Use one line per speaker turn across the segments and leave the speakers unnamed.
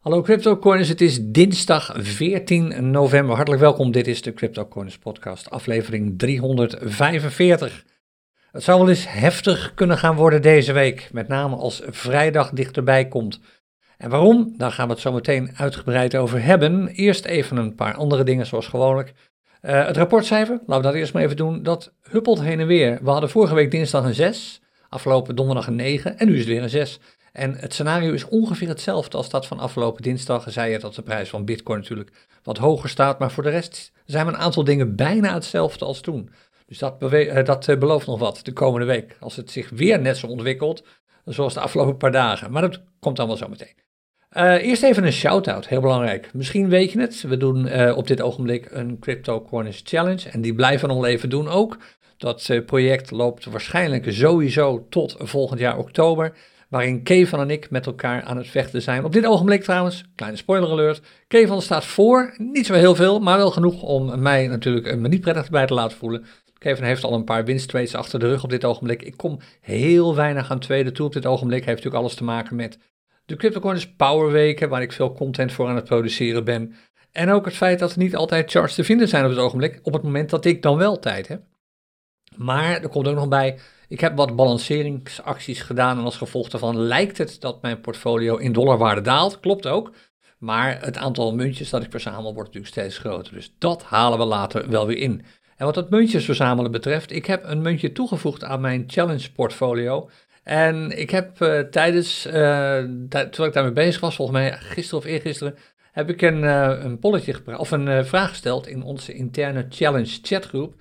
Hallo CryptoCoiners, het is dinsdag 14 november. Hartelijk welkom, dit is de CryptoCoiners podcast, aflevering 345. Het zou wel eens heftig kunnen gaan worden deze week, met name als vrijdag dichterbij komt. En waarom? Daar gaan we het zo meteen uitgebreid over hebben. Eerst even een paar andere dingen zoals gewoonlijk. Uh, het rapportcijfer, laten we dat eerst maar even doen, dat huppelt heen en weer. We hadden vorige week dinsdag een 6, afgelopen donderdag een 9 en nu is het weer een 6. En het scenario is ongeveer hetzelfde als dat van afgelopen dinsdag. Zei je dat de prijs van Bitcoin natuurlijk wat hoger staat, maar voor de rest zijn een aantal dingen bijna hetzelfde als toen. Dus dat, uh, dat uh, belooft nog wat de komende week. Als het zich weer net zo ontwikkelt, zoals de afgelopen paar dagen. Maar dat komt dan wel zo meteen. Uh, eerst even een shout-out, heel belangrijk. Misschien weet je het, we doen op dit ogenblik een Crypto Corners Challenge en die blijven we nog even doen ook. Dat project loopt waarschijnlijk sowieso tot volgend jaar oktober, waarin Kevan en ik met elkaar aan het vechten zijn. Op dit ogenblik trouwens, kleine spoiler alert, Kevan staat voor, niet zo heel veel, maar wel genoeg om mij natuurlijk me niet prettig bij te laten voelen. Kevin heeft al een paar winsttrades achter de rug op dit ogenblik. Ik kom heel weinig aan tweede toe op dit ogenblik. Heeft natuurlijk alles te maken met de CryptoCoiners Powerweken, waar ik veel content voor aan het produceren ben. En ook het feit dat er niet altijd charts te vinden zijn op het ogenblik, op het moment dat ik dan wel tijd heb. Maar er komt ook nog bij, ik heb wat balanceringsacties gedaan en als gevolg daarvan lijkt het dat mijn portfolio in dollarwaarde daalt. Klopt ook. Maar het aantal muntjes dat ik verzamel wordt natuurlijk steeds groter. Dus dat halen we later wel weer in. En wat dat muntjes verzamelen betreft, ik heb een muntje toegevoegd aan mijn challenge portfolio. En ik heb uh, tijdens, uh, terwijl ik daarmee bezig was, volgens mij gisteren of eergisteren, heb ik een, uh, een polletje of een vraag gesteld in onze interne challenge chatgroep.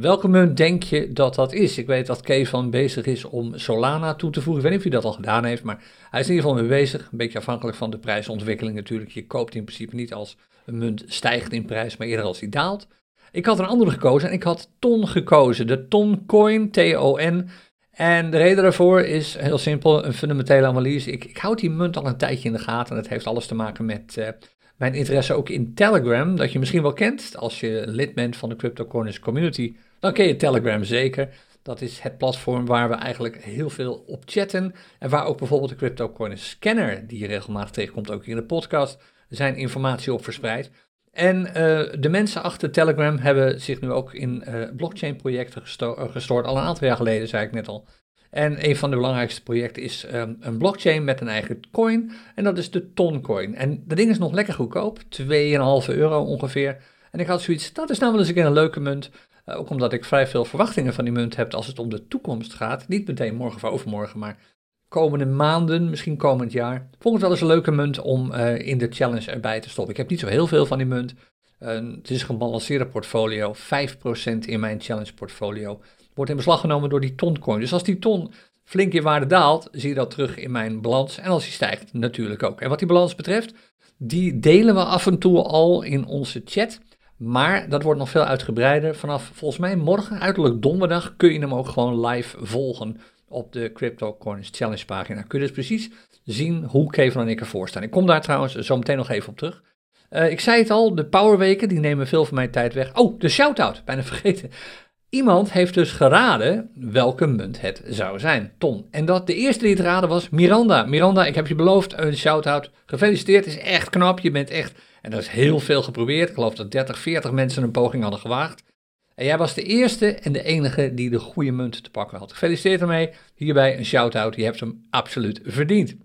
Welke munt denk je dat dat is? Ik weet dat Kees van bezig is om Solana toe te voegen. Ik weet niet of hij dat al gedaan heeft, maar hij is in ieder geval mee bezig. Een beetje afhankelijk van de prijsontwikkeling natuurlijk. Je koopt in principe niet als een munt stijgt in prijs, maar eerder als die daalt. Ik had een andere gekozen en ik had TON gekozen. De TON Coin, T-O-N. En de reden daarvoor is heel simpel, een fundamentele analyse. Ik, ik houd die munt al een tijdje in de gaten en dat heeft alles te maken met uh, mijn interesse ook in Telegram, dat je misschien wel kent. Als je lid bent van de CryptoCorners community, dan ken je Telegram zeker. Dat is het platform waar we eigenlijk heel veel op chatten en waar ook bijvoorbeeld de CryptoCorners scanner, die je regelmatig tegenkomt ook in de podcast, zijn informatie op verspreid. En uh, de mensen achter Telegram hebben zich nu ook in uh, blockchain-projecten gesto uh, gestoord. Al een aantal jaar geleden, zei ik net al. En een van de belangrijkste projecten is um, een blockchain met een eigen coin. En dat is de Toncoin. En dat ding is nog lekker goedkoop, 2,5 euro ongeveer. En ik had zoiets, dat is nou wel eens een keer een leuke munt. Ook omdat ik vrij veel verwachtingen van die munt heb als het om de toekomst gaat. Niet meteen morgen of overmorgen, maar komende maanden, misschien komend jaar. Vond het wel eens een leuke munt om uh, in de challenge erbij te stoppen. Ik heb niet zo heel veel van die munt. Het is een gebalanceerde portfolio. 5% in mijn challenge portfolio wordt in beslag genomen door die toncoin. Dus als die ton flink in waarde daalt, zie je dat terug in mijn balans. En als die stijgt, natuurlijk ook. En wat die balans betreft, die delen we af en toe al in onze chat. Maar dat wordt nog veel uitgebreider. Vanaf volgens mij morgen, uiterlijk donderdag, kun je hem ook gewoon live volgen op de Crypto Coins Challenge pagina. Kun je dus precies zien hoe Kevin en ik ervoor staan. Ik kom daar trouwens zo meteen nog even op terug. Uh, ik zei het al, de powerweken die nemen veel van mijn tijd weg. Oh, de shout-out, bijna vergeten. Iemand heeft dus geraden welke munt het zou zijn, Ton. En dat de eerste die het raden was Miranda. Miranda, ik heb je beloofd een shout-out. Gefeliciteerd, is echt knap. Je bent echt, en dat is heel veel geprobeerd. Ik geloof dat 30, 40 mensen een poging hadden gewaagd. En jij was de eerste en de enige die de goede munt te pakken had. Gefeliciteerd ermee. Hierbij een shout-out. Je hebt hem absoluut verdiend.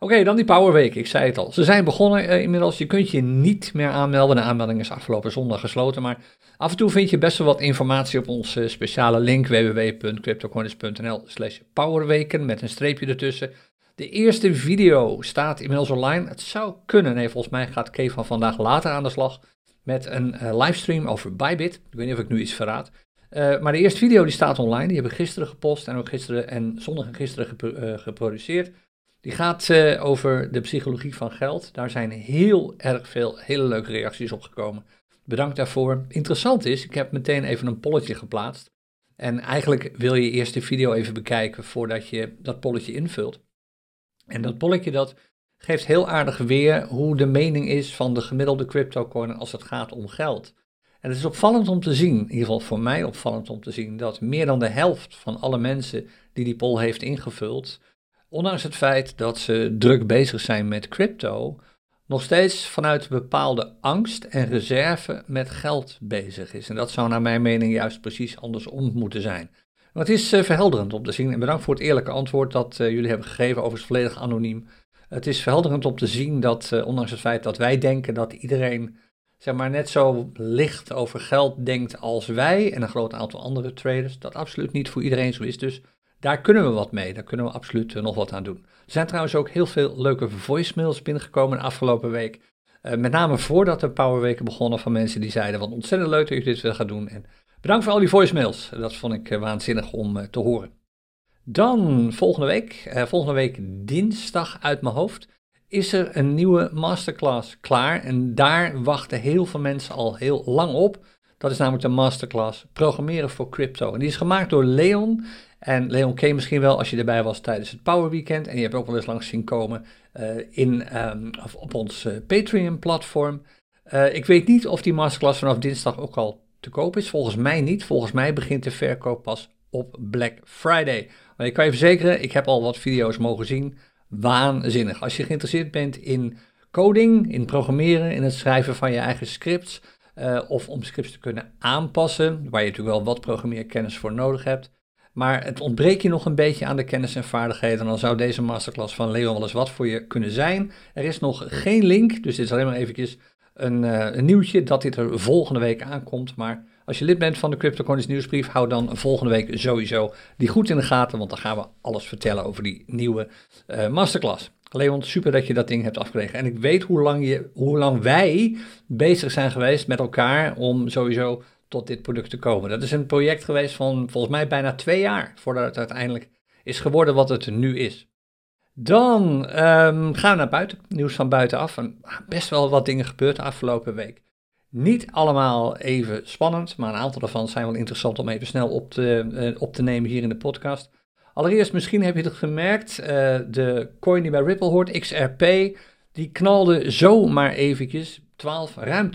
Oké, dan die Powerweek. Ik zei het al. Ze zijn begonnen uh, inmiddels. Je kunt je niet meer aanmelden. De aanmelding is afgelopen zondag gesloten. Maar af en toe vind je best wel wat informatie op onze speciale link www.cryptocoins.nl slash powerweken met een streepje ertussen. De eerste video staat inmiddels online. Het zou kunnen. Nee, volgens mij gaat Kay van vandaag later aan de slag met een uh, livestream over Bybit. Ik weet niet of ik nu iets verraad. Uh, maar de eerste video die staat online. Die hebben gisteren gepost en ook gisteren en zondag en gisteren gepro geproduceerd. Die gaat over de psychologie van geld. Daar zijn heel erg veel hele leuke reacties op gekomen. Bedankt daarvoor. Interessant is, ik heb meteen even een polletje geplaatst. En eigenlijk wil je eerst de video even bekijken voordat je dat polletje invult. En dat polletje dat geeft heel aardig weer hoe de mening is van de gemiddelde cryptocoin als het gaat om geld. En het is opvallend om te zien, in ieder geval voor mij opvallend om te zien, dat meer dan de helft van alle mensen die die poll heeft ingevuld, ondanks het feit dat ze druk bezig zijn met crypto, nog steeds vanuit bepaalde angst en reserve met geld bezig is. En dat zou naar mijn mening juist precies andersom moeten zijn. Maar het is uh, verhelderend om te zien en bedankt voor het eerlijke antwoord dat uh, jullie hebben gegeven, overigens volledig anoniem. Het is verhelderend om te zien dat, uh, ondanks het feit dat wij denken dat iedereen zeg maar, net zo licht over geld denkt als wij en een groot aantal andere traders, dat absoluut niet voor iedereen zo is. Dus daar kunnen we wat mee, daar kunnen we absoluut nog wat aan doen. Er zijn trouwens ook heel veel leuke voicemails binnengekomen de afgelopen week. Uh, met name voordat de Powerweken begonnen van mensen die zeiden, wat ontzettend leuk dat je dit wil gaan doen. En bedankt voor al die voicemails, dat vond ik uh, waanzinnig om te horen. Dan volgende week, volgende week dinsdag uit mijn hoofd, is er een nieuwe masterclass klaar. En daar wachten heel veel mensen al heel lang op. Dat is namelijk de masterclass Programmeren voor Crypto. En die is gemaakt door Leon. En Leon ken misschien wel als je erbij was tijdens het Power Weekend. En je hebt ook wel eens langs zien komen uh, in, um, op ons uh, Patreon-platform. Uh, ik weet niet of die masterclass vanaf dinsdag ook al te koop is. Volgens mij niet. Volgens mij begint de verkoop pas op Black Friday. Maar ik kan je verzekeren, ik heb al wat video's mogen zien waanzinnig. Als je geïnteresseerd bent in coding, in programmeren, in het schrijven van je eigen scripts, uh, of om scripts te kunnen aanpassen, waar je natuurlijk wel wat programmeerkennis voor nodig hebt. Maar het ontbreekt je nog een beetje aan de kennis en vaardigheden. Dan zou deze masterclass van Leon wel eens wat voor je kunnen zijn. Er is nog geen link, dus dit is alleen maar eventjes een, uh, een nieuwtje dat dit er volgende week aankomt. Maar als je lid bent van de CryptoCoins nieuwsbrief, hou dan volgende week sowieso die goed in de gaten, want dan gaan we alles vertellen over die nieuwe uh, masterclass. Leon, super dat je dat ding hebt afgekregen. En ik weet hoe lang, je, hoe lang wij bezig zijn geweest met elkaar om sowieso tot dit product te komen. Dat is een project geweest van volgens mij bijna twee jaar voordat het uiteindelijk is geworden wat het nu is. Dan um, gaan we naar buiten, nieuws van buitenaf. En best wel wat dingen gebeurd de afgelopen week. Niet allemaal even spannend, maar een aantal daarvan zijn wel interessant om even snel op te, uh, op te nemen hier in de podcast. Allereerst, misschien heb je het gemerkt, uh, de coin die bij Ripple hoort, XRP, die knalde zomaar eventjes 12, ruim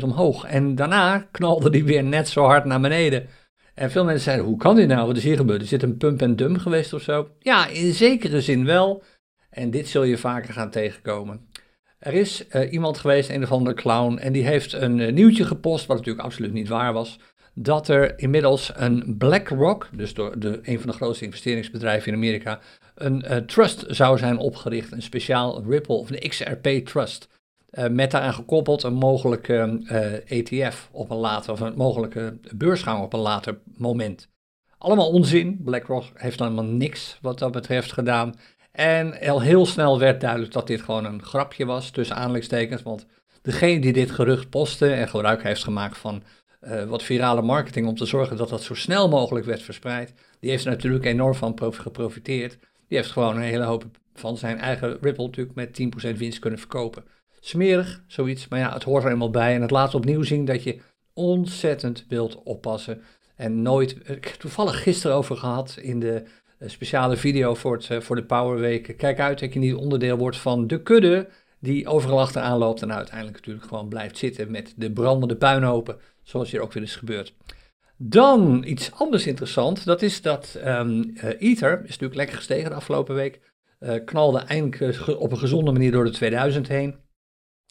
12% omhoog. En daarna knalde die weer net zo hard naar beneden. En veel mensen zeiden, hoe kan dit nou? Wat is hier gebeurd? Is dit een pump en dump geweest of zo? Ja, in zekere zin wel. En dit zul je vaker gaan tegenkomen. Er is uh, iemand geweest, een of andere clown, en die heeft een uh, nieuwtje gepost, wat natuurlijk absoluut niet waar was, dat er inmiddels een BlackRock, dus door de, een van de grootste investeringsbedrijven in Amerika, een uh, trust zou zijn opgericht, een speciaal Ripple of een XRP Trust. met daaraan gekoppeld een mogelijke ETF op een later, of een mogelijke beursgang op een later moment. Allemaal onzin. BlackRock heeft helemaal niks wat dat betreft gedaan. En al heel snel werd duidelijk dat dit gewoon een grapje was, tussen aanleidingstekens. Want degene die dit gerucht postte en gebruik heeft gemaakt van uh, wat virale marketing om te zorgen dat dat zo snel mogelijk werd verspreid, die heeft er natuurlijk enorm van geprofiteerd. Die heeft gewoon een hele hoop van zijn eigen Ripple natuurlijk met 10% winst kunnen verkopen. Smerig, zoiets, maar ja, het hoort er eenmaal bij. En het laat opnieuw zien dat je ontzettend wilt oppassen. En nooit, ik heb toevallig gisteren over gehad in de een speciale video voor, het, eh, voor de Power Week. Kijk uit dat je niet onderdeel wordt van de kudde die overal achteraan loopt en uiteindelijk natuurlijk gewoon blijft zitten met de brandende puinhopen, zoals hier ook weer is gebeurd. Dan iets anders interessant, dat is dat um, uh, Ether is natuurlijk lekker gestegen de afgelopen week. Uh, knalde eindelijk op een gezonde manier door de 2000 heen.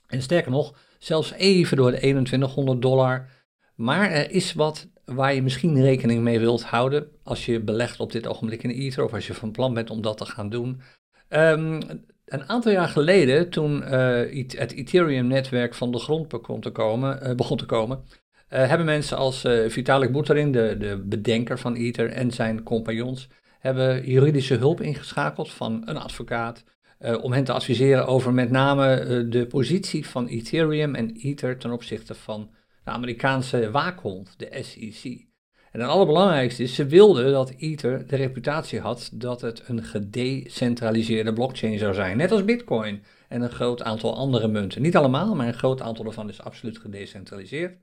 En sterker nog, zelfs even door de 2100 dollar. Maar er is wat waar je misschien rekening mee wilt houden als je belegt op dit ogenblik in Ether of als je van plan bent om dat te gaan doen. Um, een aantal jaar geleden, toen het Ethereum-netwerk van de grond begon te komen, begon te komen hebben mensen als Vitalik Buterin, de, de bedenker van Ether, en zijn compagnons, hebben juridische hulp ingeschakeld van een advocaat, om hen te adviseren over met name de positie van Ethereum en Ether ten opzichte van de Amerikaanse waakhond, de SEC. En het allerbelangrijkste is, ze wilden dat Ether de reputatie had dat het een gedecentraliseerde blockchain zou zijn. Net als Bitcoin en een groot aantal andere munten. Niet allemaal, maar een groot aantal ervan is absoluut gedecentraliseerd.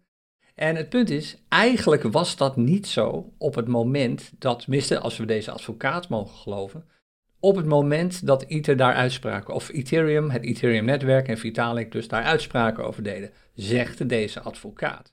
En het punt is, eigenlijk was dat niet zo op het moment dat, tenminste als we deze advocaat mogen geloven, op het moment dat Ether daar uitspraken, of Ethereum, het Ethereum-netwerk en Vitalik dus daar uitspraken over deden, zegt deze advocaat.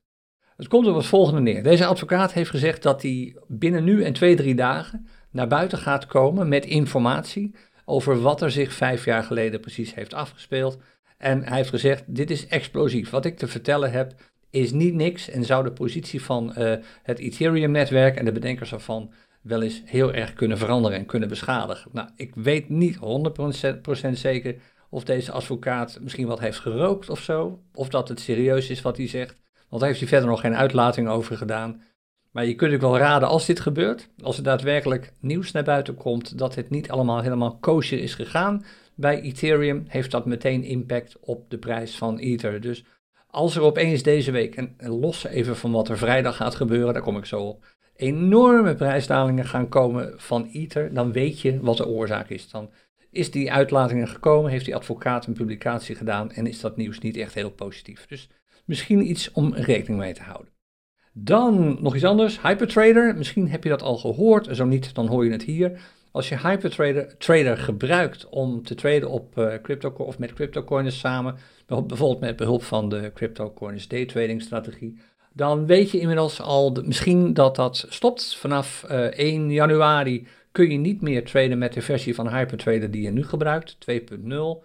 Het komt op het volgende neer. Deze advocaat heeft gezegd dat hij binnen nu en twee, drie dagen naar buiten gaat komen met informatie over wat er zich vijf jaar geleden precies heeft afgespeeld. En hij heeft gezegd, dit is explosief. Wat ik te vertellen heb is niet niks en zou de positie van uh, het Ethereum-netwerk en de bedenkers ervan wel eens heel erg kunnen veranderen en kunnen beschadigen. Nou, ik weet niet 100% zeker of deze advocaat misschien wat heeft gerookt of zo, of dat het serieus is wat hij zegt. Want daar heeft hij verder nog geen uitlating over gedaan. Maar je kunt ook wel raden als dit gebeurt, als er daadwerkelijk nieuws naar buiten komt dat het niet allemaal helemaal kosher is gegaan bij Ethereum, heeft dat meteen impact op de prijs van Ether. Dus als er opeens deze week, en los even van wat er vrijdag gaat gebeuren, daar kom ik zo op, enorme prijsdalingen gaan komen van Ether, dan weet je wat de oorzaak is. Dan is die uitlatingen gekomen, heeft die advocaat een publicatie gedaan en is dat nieuws niet echt heel positief. Dus misschien iets om rekening mee te houden. Dan nog iets anders, Hypertrader. Misschien heb je dat al gehoord, zo niet, dan hoor je het hier. Als je Hypertrader trader gebruikt om te traden op uh, crypto of met cryptocoins samen, bijvoorbeeld met behulp van de cryptocoins day trading strategie, dan weet je inmiddels al misschien dat dat stopt. Vanaf uh, eh, 1 januari kun je niet meer traden met de versie van Hypertrader die je nu gebruikt, 2.0. Uh,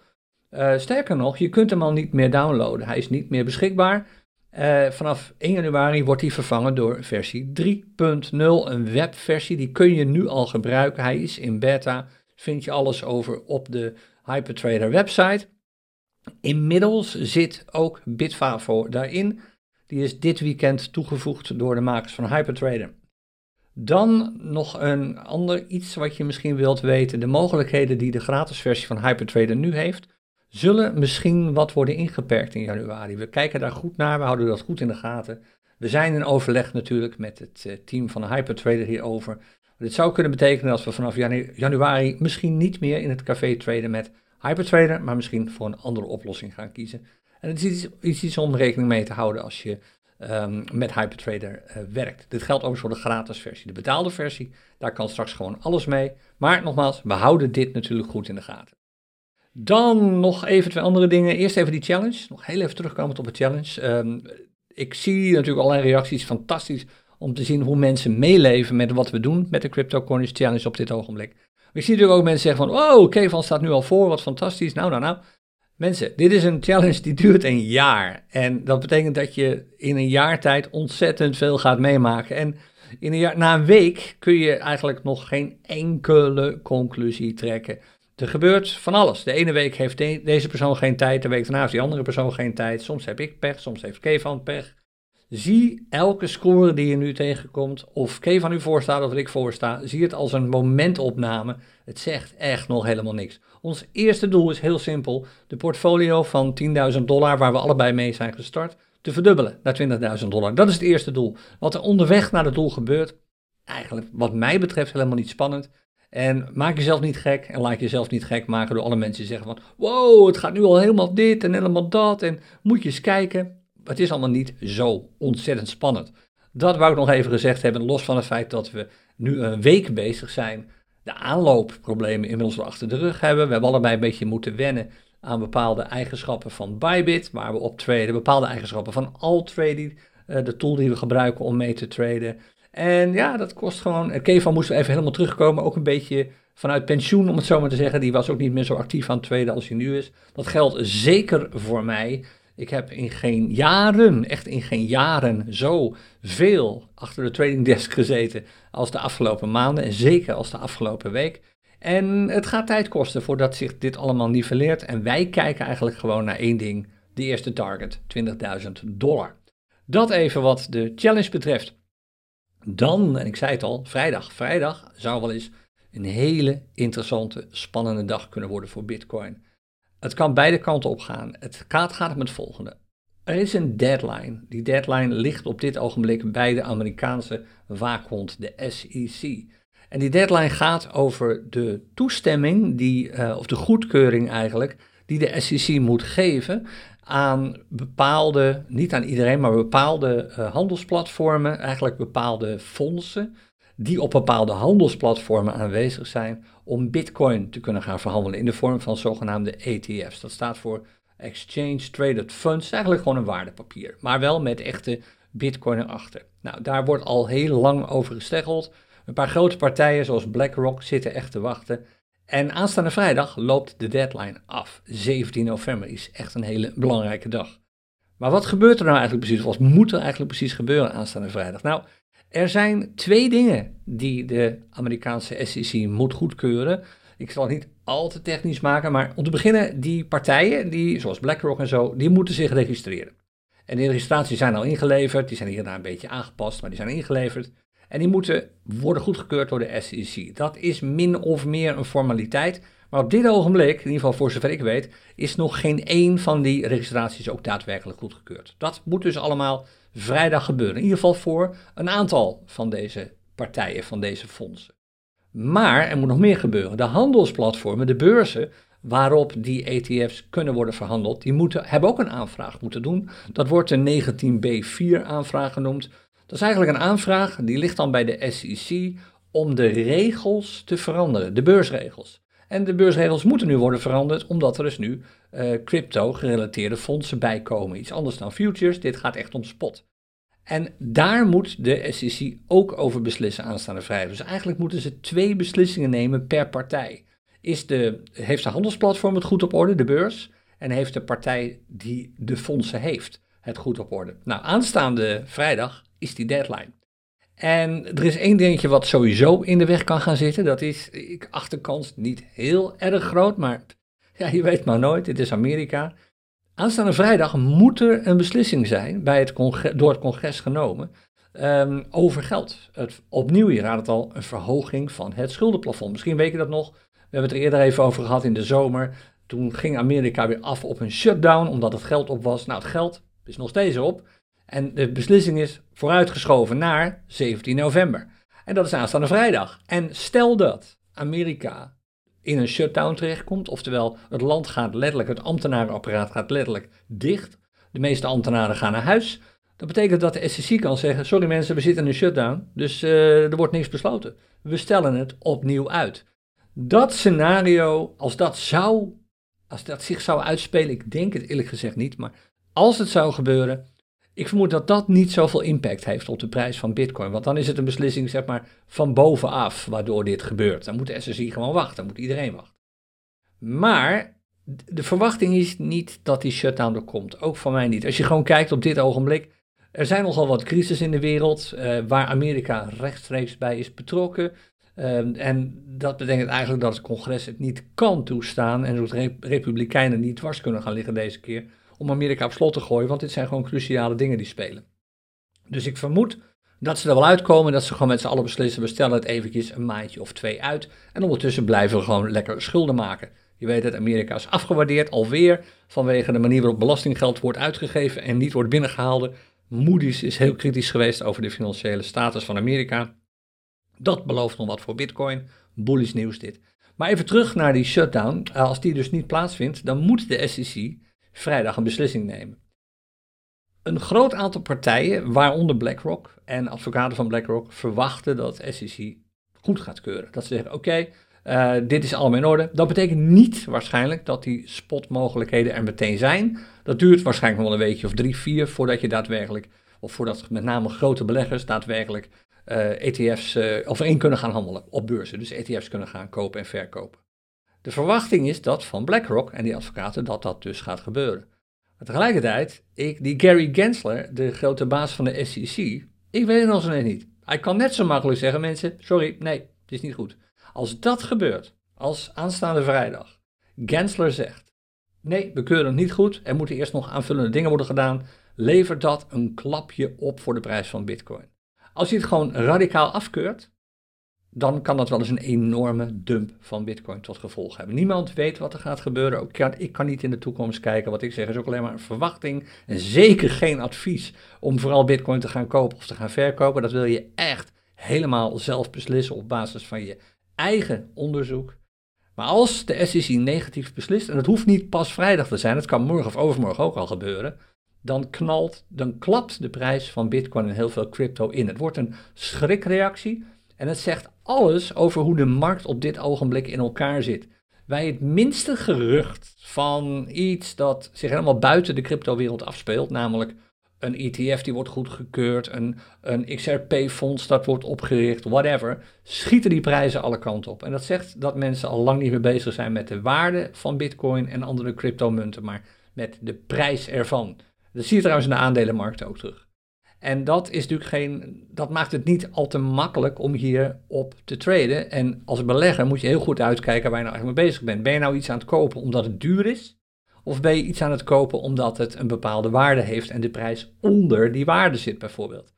eh, sterker nog, je kunt hem al niet meer downloaden. Hij is niet meer beschikbaar. Uh, vanaf 1 januari wordt hij vervangen door versie 3.0, een webversie. Die kun je nu al gebruiken. Hij is in beta. Vind je alles over op de Hypertrader website. Inmiddels zit ook Bitfavo daarin. Die is dit weekend toegevoegd door de makers van Hypertrader. Dan nog een ander iets wat je misschien wilt weten. De mogelijkheden die de gratis versie van Hypertrader nu heeft, zullen misschien wat worden ingeperkt in januari. We kijken daar goed naar, we houden dat goed in de gaten. We zijn in overleg natuurlijk met het eh, team van Hypertrader hierover. Dit zou kunnen betekenen dat we vanaf januari misschien niet meer in het café traden met Hypertrader, maar misschien voor een andere oplossing gaan kiezen. En het is iets, iets om rekening mee te houden als je um, met Hypertrader uh, werkt. Dit geldt overigens voor de gratis versie. De betaalde versie, daar kan straks gewoon alles mee. Maar nogmaals, we houden dit natuurlijk goed in de gaten. Dan nog even twee andere dingen. Eerst even die challenge. Nog heel even terugkomend op de challenge. Um, ik zie natuurlijk allerlei reacties. Fantastisch om te zien hoe mensen meeleven met wat we doen met de Crypto Corners Challenge op dit ogenblik. Ik zie natuurlijk ook mensen zeggen van, oh, Kevan staat nu al voor, wat fantastisch. Nou, nou, nou. Mensen, dit is een challenge die duurt een jaar. En dat betekent dat je in een jaar tijd ontzettend veel gaat meemaken. En in een jaar, na een week kun je eigenlijk nog geen enkele conclusie trekken. Er gebeurt van alles. De ene week heeft deze persoon geen tijd, de week daarna heeft die andere persoon geen tijd. Soms heb ik pech, soms heeft Kevan pech. Zie elke score die je nu tegenkomt, of Kevan u voorstaat of ik voorsta, zie het als een momentopname. Het zegt echt nog helemaal niks. Ons eerste doel is heel simpel: de portfolio van 10.000 dollar, waar we allebei mee zijn gestart, te verdubbelen naar 20.000 dollar. Dat is het eerste doel. Wat er onderweg naar het doel gebeurt, eigenlijk wat mij betreft helemaal niet spannend. En maak jezelf niet gek en laat jezelf niet gek maken door alle mensen die zeggen van wow, het gaat nu al helemaal dit en helemaal dat en moet je eens kijken. Het is allemaal niet zo ontzettend spannend. Dat wou ik nog even gezegd hebben, los van het feit dat we nu een week bezig zijn, de aanloopproblemen inmiddels achter de rug hebben. We hebben allebei een beetje moeten wennen aan bepaalde eigenschappen van Bybit, waar we op traden, bepaalde eigenschappen van Altrady, uh, de tool die we gebruiken om mee te traden. En ja, dat kost gewoon. Kevan moest even helemaal terugkomen. Ook een beetje vanuit pensioen, om het zo maar te zeggen. Die was ook niet meer zo actief aan het tweede als hij nu is. Dat geldt zeker voor mij. Ik heb in geen jaren, echt in geen jaren, zo veel achter de trading desk gezeten als de afgelopen maanden. En zeker als de afgelopen week. En het gaat tijd kosten voordat zich dit allemaal nivelleert. En wij kijken eigenlijk gewoon naar één ding. De eerste target, 20.000 dollar. Dat even wat de challenge betreft. Dan, en ik zei het al, vrijdag. Vrijdag zou wel eens een hele interessante, spannende dag kunnen worden voor Bitcoin. Het kan beide kanten op gaan. Het gaat, gaat om het volgende. Er is een deadline. Die deadline ligt op dit ogenblik bij de Amerikaanse waakhond, de SEC. En die deadline gaat over de toestemming, die, uh, of de goedkeuring eigenlijk, die de SEC moet geven aan bepaalde, niet aan iedereen, maar bepaalde uh, handelsplatformen, eigenlijk bepaalde fondsen, die op bepaalde handelsplatformen aanwezig zijn om Bitcoin te kunnen gaan verhandelen in de vorm van zogenaamde ETF's. Dat staat voor Exchange Traded Funds, eigenlijk gewoon een waardepapier, maar wel met echte Bitcoin erachter. Nou, daar wordt al heel lang over gesteggeld. Een paar grote partijen zoals BlackRock zitten echt te wachten. En aanstaande vrijdag loopt de deadline af. 17 november is echt een hele belangrijke dag. Maar wat gebeurt er nou eigenlijk precies? Wat moet er eigenlijk precies gebeuren aanstaande vrijdag? Nou, er zijn twee dingen die de Amerikaanse SEC moet goedkeuren. Ik zal het niet al te technisch maken, maar om te beginnen, die partijen, die, zoals BlackRock en zo, die moeten zich registreren. En die registraties zijn al ingeleverd, die zijn hierna een beetje aangepast, maar die zijn ingeleverd. En die moeten worden goedgekeurd door de SEC. Dat is min of meer een formaliteit. Maar op dit ogenblik, in ieder geval voor zover ik weet, is nog geen één van die registraties ook daadwerkelijk goedgekeurd. Dat moet dus allemaal vrijdag gebeuren. In ieder geval voor een aantal van deze partijen, van deze fondsen. Maar er moet nog meer gebeuren. De handelsplatformen, de beurzen waarop die ETF's kunnen worden verhandeld, die moeten, hebben ook een aanvraag moeten doen. Dat wordt een 19b4 aanvraag genoemd. Dat is eigenlijk een aanvraag, die ligt dan bij de SEC om de regels te veranderen, de beursregels. En de beursregels moeten nu worden veranderd, omdat er dus nu uh, crypto-gerelateerde fondsen bij komen. Iets anders dan futures, dit gaat echt om spot. En daar moet de SEC ook over beslissen aanstaande vrijdag. Dus eigenlijk moeten ze twee beslissingen nemen per partij. Is de, heeft de handelsplatform het goed op orde, de beurs? En heeft de partij die de fondsen heeft het goed op orde? Nou, aanstaande vrijdag is die deadline. En er is één dingetje wat sowieso in de weg kan gaan zitten. Dat is, ik achterkans niet heel erg groot, maar ja, je weet maar nooit. Dit is Amerika. Aanstaande vrijdag moet er een beslissing zijn bij het door het congres genomen um, over geld. Het, opnieuw, je raadt het al, een verhoging van het schuldenplafond. Misschien weet je dat nog. We hebben het er eerder even over gehad in de zomer. Toen ging Amerika weer af op een shutdown omdat het geld op was. Nou, het geld is nog steeds op. En de beslissing is vooruitgeschoven naar 17 november. En dat is aanstaande vrijdag. En stel dat Amerika in een shutdown terechtkomt, oftewel het land gaat letterlijk, het ambtenarenapparaat gaat letterlijk dicht, de meeste ambtenaren gaan naar huis, dat betekent dat de SEC kan zeggen, sorry mensen, we zitten in een shutdown, dus uh, er wordt niks besloten. We stellen het opnieuw uit. Dat scenario, als dat zou, als dat zich zou uitspelen, ik denk het eerlijk gezegd niet, maar als het zou gebeuren, ik vermoed dat dat niet zoveel impact heeft op de prijs van Bitcoin. Want dan is het een beslissing, zeg maar, van bovenaf waardoor dit gebeurt. Dan moet de SSI gewoon wachten, dan moet iedereen wachten. Maar de verwachting is niet dat die shutdown er komt. Ook van mij niet. Als je gewoon kijkt op dit ogenblik. Er zijn nogal wat crisis in de wereld uh, waar Amerika rechtstreeks bij is betrokken. Uh, en dat betekent eigenlijk dat het congres het niet kan toestaan en de Republikeinen niet dwars kunnen gaan liggen deze keer om Amerika op slot te gooien, want dit zijn gewoon cruciale dingen die spelen. Dus ik vermoed dat ze er wel uitkomen, dat ze gewoon met z'n allen beslissen, we stellen het eventjes een maandje of twee uit en ondertussen blijven we gewoon lekker schulden maken. Je weet dat Amerika is afgewaardeerd alweer vanwege de manier waarop belastinggeld wordt uitgegeven en niet wordt binnengehaald. Moody's is heel kritisch geweest over de financiële status van Amerika. Dat belooft nog wat voor Bitcoin. Bullish nieuws dit. Maar even terug naar die shutdown. Als die dus niet plaatsvindt, dan moet de SEC vrijdag een beslissing nemen. Een groot aantal partijen, waaronder BlackRock en advocaten van BlackRock, verwachten dat SEC goed gaat keuren. Dat ze zeggen: oké, eh, dit is allemaal in orde. Dat betekent niet waarschijnlijk dat die spotmogelijkheden er meteen zijn. Dat duurt waarschijnlijk nog wel een weekje of drie, vier voordat je daadwerkelijk, of voordat met name grote beleggers daadwerkelijk uh, eh, ETF's uh, eh, overeen kunnen gaan handelen op beurzen. Dus ETF's kunnen gaan kopen en verkopen. De verwachting is dat van BlackRock en die advocaten dat dat dus gaat gebeuren. Maar tegelijkertijd, ik, die Gary Gensler, de grote baas van de SEC, ik weet het nog steeds niet. Hij kan net zo makkelijk zeggen, mensen, sorry, nee, het is niet goed. Als dat gebeurt, als aanstaande vrijdag, Gensler zegt, nee, we keuren het niet goed, er moeten eerst nog aanvullende dingen worden gedaan, levert dat een klapje op voor de prijs van Bitcoin. Als hij het gewoon radicaal afkeurt, dan kan dat wel eens een enorme dump van Bitcoin tot gevolg hebben. Niemand weet wat er gaat gebeuren. Kan, ik kan niet in de toekomst kijken. Wat ik zeg is ook alleen maar een verwachting. En zeker geen advies om vooral Bitcoin te gaan kopen of te gaan verkopen. Dat wil je echt helemaal zelf beslissen op basis van je eigen onderzoek. Maar als de SEC negatief beslist, en dat hoeft niet pas vrijdag te zijn, het kan morgen of overmorgen ook al gebeuren, dan knalt, dan klapt de prijs van Bitcoin en heel veel crypto in. Het wordt een schrikreactie en het zegt alles over hoe de markt op dit ogenblik in elkaar zit. Bij het minste gerucht van iets dat zich helemaal buiten de cryptowereld afspeelt, namelijk een ETF die wordt goedgekeurd, een, een XRP-fonds dat wordt opgericht, whatever, schieten die prijzen alle kanten op. En dat zegt dat mensen al lang niet meer bezig zijn met de waarde van bitcoin en andere cryptomunten, maar met de prijs ervan. Dat zie je trouwens in de aandelenmarkt ook terug. En dat is natuurlijk geen, dat maakt het niet al te makkelijk om hier op te traden. En als belegger moet je heel goed uitkijken waar je nou eigenlijk mee bezig bent. Ben je nou iets aan het kopen omdat het duur is? Of ben je iets aan het kopen omdat het een bepaalde waarde heeft en de prijs onder die waarde zit bijvoorbeeld?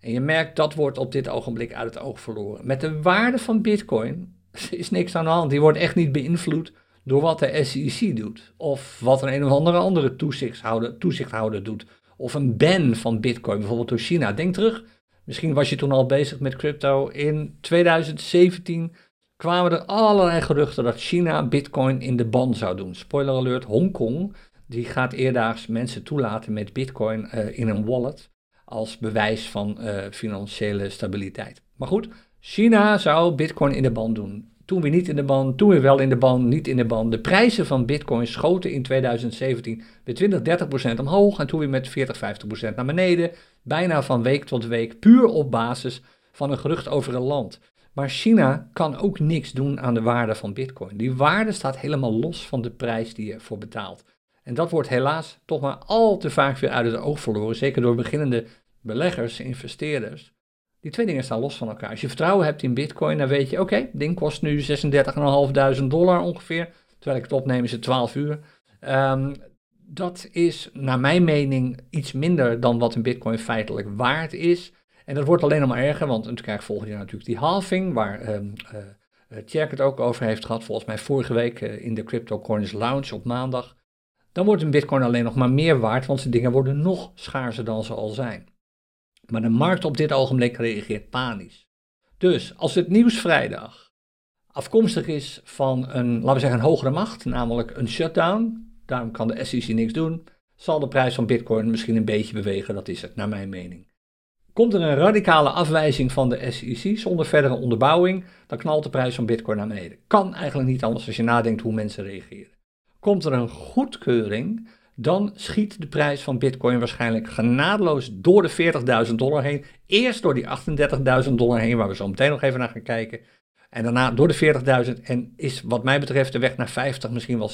En je merkt dat wordt op dit ogenblik uit het oog verloren. Met de waarde van Bitcoin is niks aan de hand. Die wordt echt niet beïnvloed door wat de SEC doet. Of wat een, een of andere andere toezichthouder, toezichthouder doet. Of een ban van Bitcoin, bijvoorbeeld door China. Denk terug, misschien was je toen al bezig met crypto. In 2017 kwamen er allerlei geruchten dat China Bitcoin in de ban zou doen. Spoiler alert, Hongkong die gaat eerdaags mensen toelaten met Bitcoin uh, in een wallet als bewijs van uh, financiële stabiliteit. Maar goed, China zou Bitcoin in de ban doen. Toen weer niet in de ban, toen weer wel in de ban, niet in de ban. De prijzen van Bitcoin schoten in 2017 weer 20, 30 procent omhoog en toen weer met 40, 50 procent naar beneden. Bijna van week tot week, puur op basis van een gerucht over een land. Maar China kan ook niks doen aan de waarde van Bitcoin. Die waarde staat helemaal los van de prijs die je ervoor betaalt. En dat wordt helaas toch maar al te vaak weer uit het oog verloren, zeker door beginnende beleggers, investeerders. Die twee dingen staan los van elkaar. Als je vertrouwen hebt in Bitcoin, dan weet je, oké, ding kost nu 36.500 dollar ongeveer. Terwijl ik het opneem is het 12 uur. Um, dat is naar mijn mening iets minder dan wat een Bitcoin feitelijk waard is. En dat wordt alleen nog maar erger, want dan krijg volgend jaar natuurlijk die halving, waar um, uh, Tjerk het ook over heeft gehad, volgens mij vorige week uh, in de Crypto Coins Lounge op maandag. Dan wordt een bitcoin alleen nog maar meer waard, want de dingen worden nog schaarser dan ze al zijn. Maar de markt op dit ogenblik reageert panisch. Dus als het nieuws vrijdag afkomstig is van een, laten we zeggen, een hogere macht, namelijk een shutdown, daarom kan de SEC niks doen, zal de prijs van bitcoin misschien een beetje bewegen, dat is het, naar mijn mening. Komt er een radicale afwijzing van de SEC zonder verdere onderbouwing, dan knalt de prijs van Bitcoin naar beneden. Kan eigenlijk niet anders als je nadenkt hoe mensen reageren. Komt er een goedkeuring, dan schiet de prijs van Bitcoin waarschijnlijk genadeloos door de 40.000 dollar heen. Eerst door die 38.000 dollar heen, waar we zo meteen nog even naar gaan kijken. En daarna door de 40.000 en is wat mij betreft de weg naar 50, misschien wel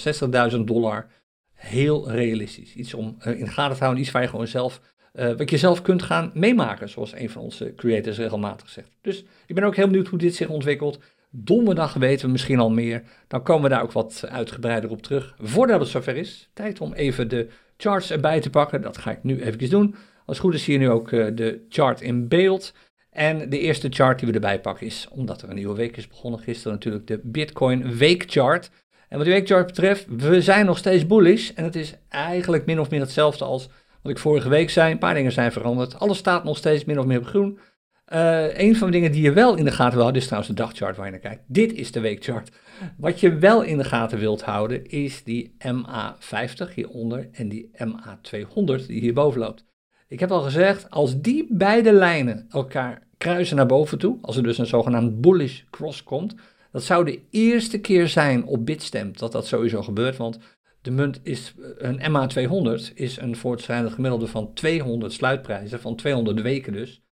60.000 dollar heel realistisch. Iets om eh, in de gaten te houden, iets waar je gewoon zelf uh, wat je zelf kunt gaan meemaken, zoals een van onze creators regelmatig zegt. Dus ik ben ook heel benieuwd hoe dit zich ontwikkelt. Donderdag weten we misschien al meer. Dan komen we daar ook wat uitgebreider op terug. Voordat het zover is, tijd om even de charts erbij te pakken. Dat ga ik nu even doen. Als het goed is zie je nu ook uh, de chart in beeld. En de eerste chart die we erbij pakken is, omdat er een nieuwe week is begonnen gisteren, natuurlijk de Bitcoin weekchart. En wat die weekchart betreft, we zijn nog steeds bullish. En het is eigenlijk min of meer hetzelfde als wat ik vorige week zei, een paar dingen zijn veranderd. Alles staat nog steeds min of meer op groen. Uh, een van de dingen die je wel in de gaten wil houden, is trouwens de dagchart waar je naar kijkt. Dit is de weekchart. Wat je wel in de gaten wilt houden, is die MA50 hieronder en die MA200 die hierboven loopt. Ik heb al gezegd, als die beide lijnen elkaar kruisen naar boven toe, als er dus een zogenaamd bullish cross komt, dat zou de eerste keer zijn op Bitstamp dat dat sowieso gebeurt, want de munt is, een MA200 is een voortschrijdend gemiddelde van 200 sluitprijzen, van 200 weken dus.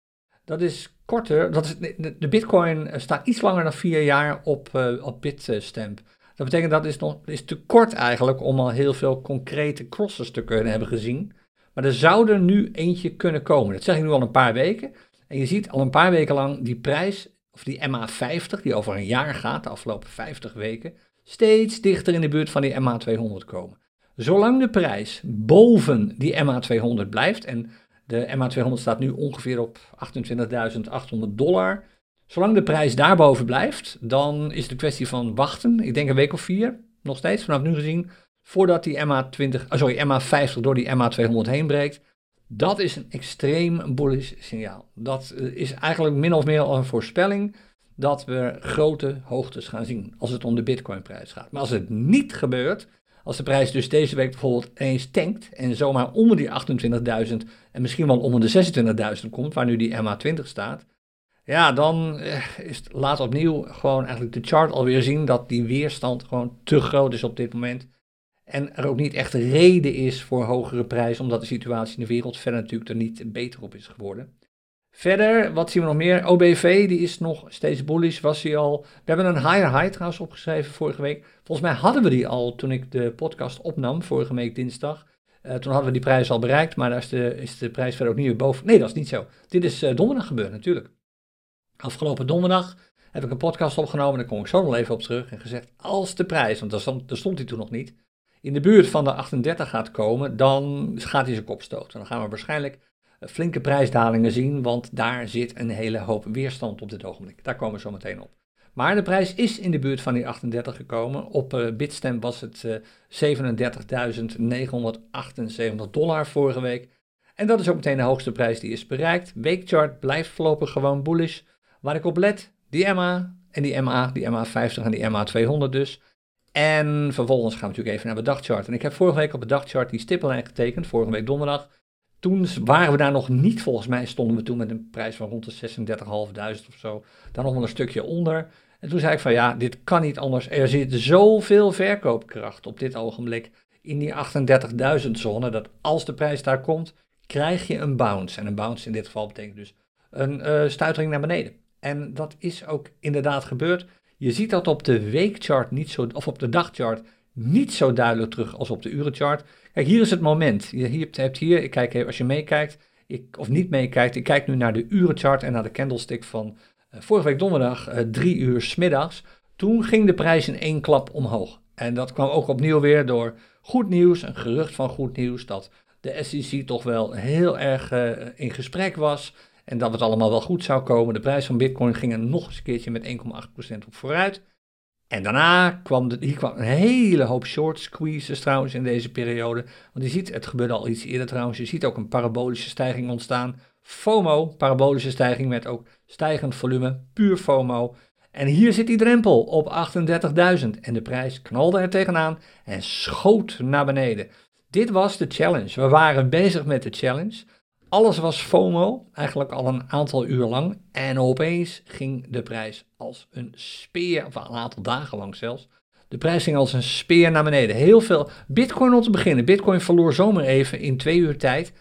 Dat is korter, dat is, de, bitcoin staat iets langer dan vier jaar op, uh, op Bitstamp. Dat betekent dat is, nog, is te kort eigenlijk om al heel veel concrete crosses te kunnen hebben gezien. Maar er zou er nu eentje kunnen komen. Dat zeg ik nu al een paar weken. En je ziet al een paar weken lang die prijs, of die MA50, die over een jaar gaat, de afgelopen 50 weken, steeds dichter in de buurt van die MA200 komen. Zolang de prijs boven die MA200 blijft, en de MA200 staat nu ongeveer op 28.800 dollar. Zolang de prijs daarboven blijft, dan is het een kwestie van wachten. Ik denk een week of vier, nog steeds vanaf nu gezien, voordat die MA20, oh sorry, MA50 door die MA200 heen breekt. Dat is een extreem bullish signaal. Dat eh, is eigenlijk min of meer een voorspelling dat we grote hoogtes gaan zien als het om de Bitcoin-prijs gaat. Maar als het niet gebeurt, als de prijs dus deze week bijvoorbeeld eens tankt en zomaar onder die 28.000 en misschien wel onder de 26.000 komt, waar nu die MA20 staat, ja, dan eh, is laat opnieuw gewoon eigenlijk de chart alweer zien dat die weerstand gewoon te groot is op dit moment. En er ook niet echt reden is voor hogere prijzen, omdat de situatie in de wereld verder natuurlijk er niet beter op is geworden. Verder, wat zien we nog meer? OBV, die is nog steeds bullish, was hij al. We hebben een higher high trouwens opgeschreven vorige week. Volgens mij hadden we die al toen ik de podcast opnam, vorige week dinsdag. Uh, toen hadden we die prijs al bereikt, maar daar is de, is de prijs verder ook niet meer boven. Nee, dat is niet zo. Dit is uh, donderdag gebeurd natuurlijk. Afgelopen donderdag heb ik een podcast opgenomen, daar kom ik zo nog even op terug. En gezegd, als de prijs, want daar stond, daar stond hij toen nog niet, in de buurt van de 38 gaat komen, dan gaat hij zijn kop stoten. Dan gaan we waarschijnlijk eh, flinke prijsdalingen zien, want daar zit een hele hoop weerstand op dit ogenblik. Daar komen we zo meteen op. Maar de prijs is in de buurt van die 38 gekomen. Op uh, Bitstamp was het uh, eh, 37.978 dollar vorige week. En dat is ook meteen de hoogste prijs die is bereikt. Weekchart blijft voorlopig gewoon bullish. Waar ik op let, die MA en die MA, die MA50 en die MA200 dus. En vervolgens gaan we natuurlijk even naar de dagchart. En ik heb vorige week op de dagchart die stippellijn getekend, vorige week donderdag. Toen waren we daar nog niet, volgens mij stonden we toen met een prijs van rond de 36.500 of zo. Daar nog wel een stukje onder. En toen zei ik van ja, dit kan niet anders. Er zit zoveel verkoopkracht op dit ogenblik in die 38.000 zone, dat als de prijs daar komt, krijg je een bounce. En een bounce in dit geval betekent dus een uh, stuitering naar beneden. En dat is ook inderdaad gebeurd. Je ziet dat op de weekchart niet zo, of op de dagchart niet zo duidelijk terug als op de urenchart. Kijk, hier is het moment. Je hebt hier, ik kijk als je meekijkt, ik, of niet meekijkt, ik kijk nu naar de urenchart en naar de candlestick van uh, vorige week donderdag, uh, drie uur smiddags. Toen ging de prijs in één klap omhoog. En dat kwam ook opnieuw weer door goed nieuws, een gerucht van goed nieuws, dat de SEC toch wel heel erg uh, in gesprek was. En dat het allemaal wel goed zou komen. De prijs van Bitcoin ging er nog eens een keertje met 1,8% op vooruit. En daarna kwam, hier kwam een hele hoop short squeezes trouwens in deze periode. Want je ziet, het gebeurde al iets eerder trouwens, je ziet ook een parabolische stijging ontstaan. FOMO, parabolische stijging met ook stijgend volume, puur FOMO. En hier zit die drempel op 38.000 en de prijs knalde er tegenaan en schoot naar beneden. Dit was de challenge. We waren bezig met de challenge. Alles was FOMO, eigenlijk al een aantal uur lang. En opeens ging de prijs als een speer, of een aantal dagen lang zelfs. De prijs ging als een speer naar beneden. Heel veel. Bitcoin om te beginnen. Bitcoin verloor zomaar even in twee uur tijd 4%.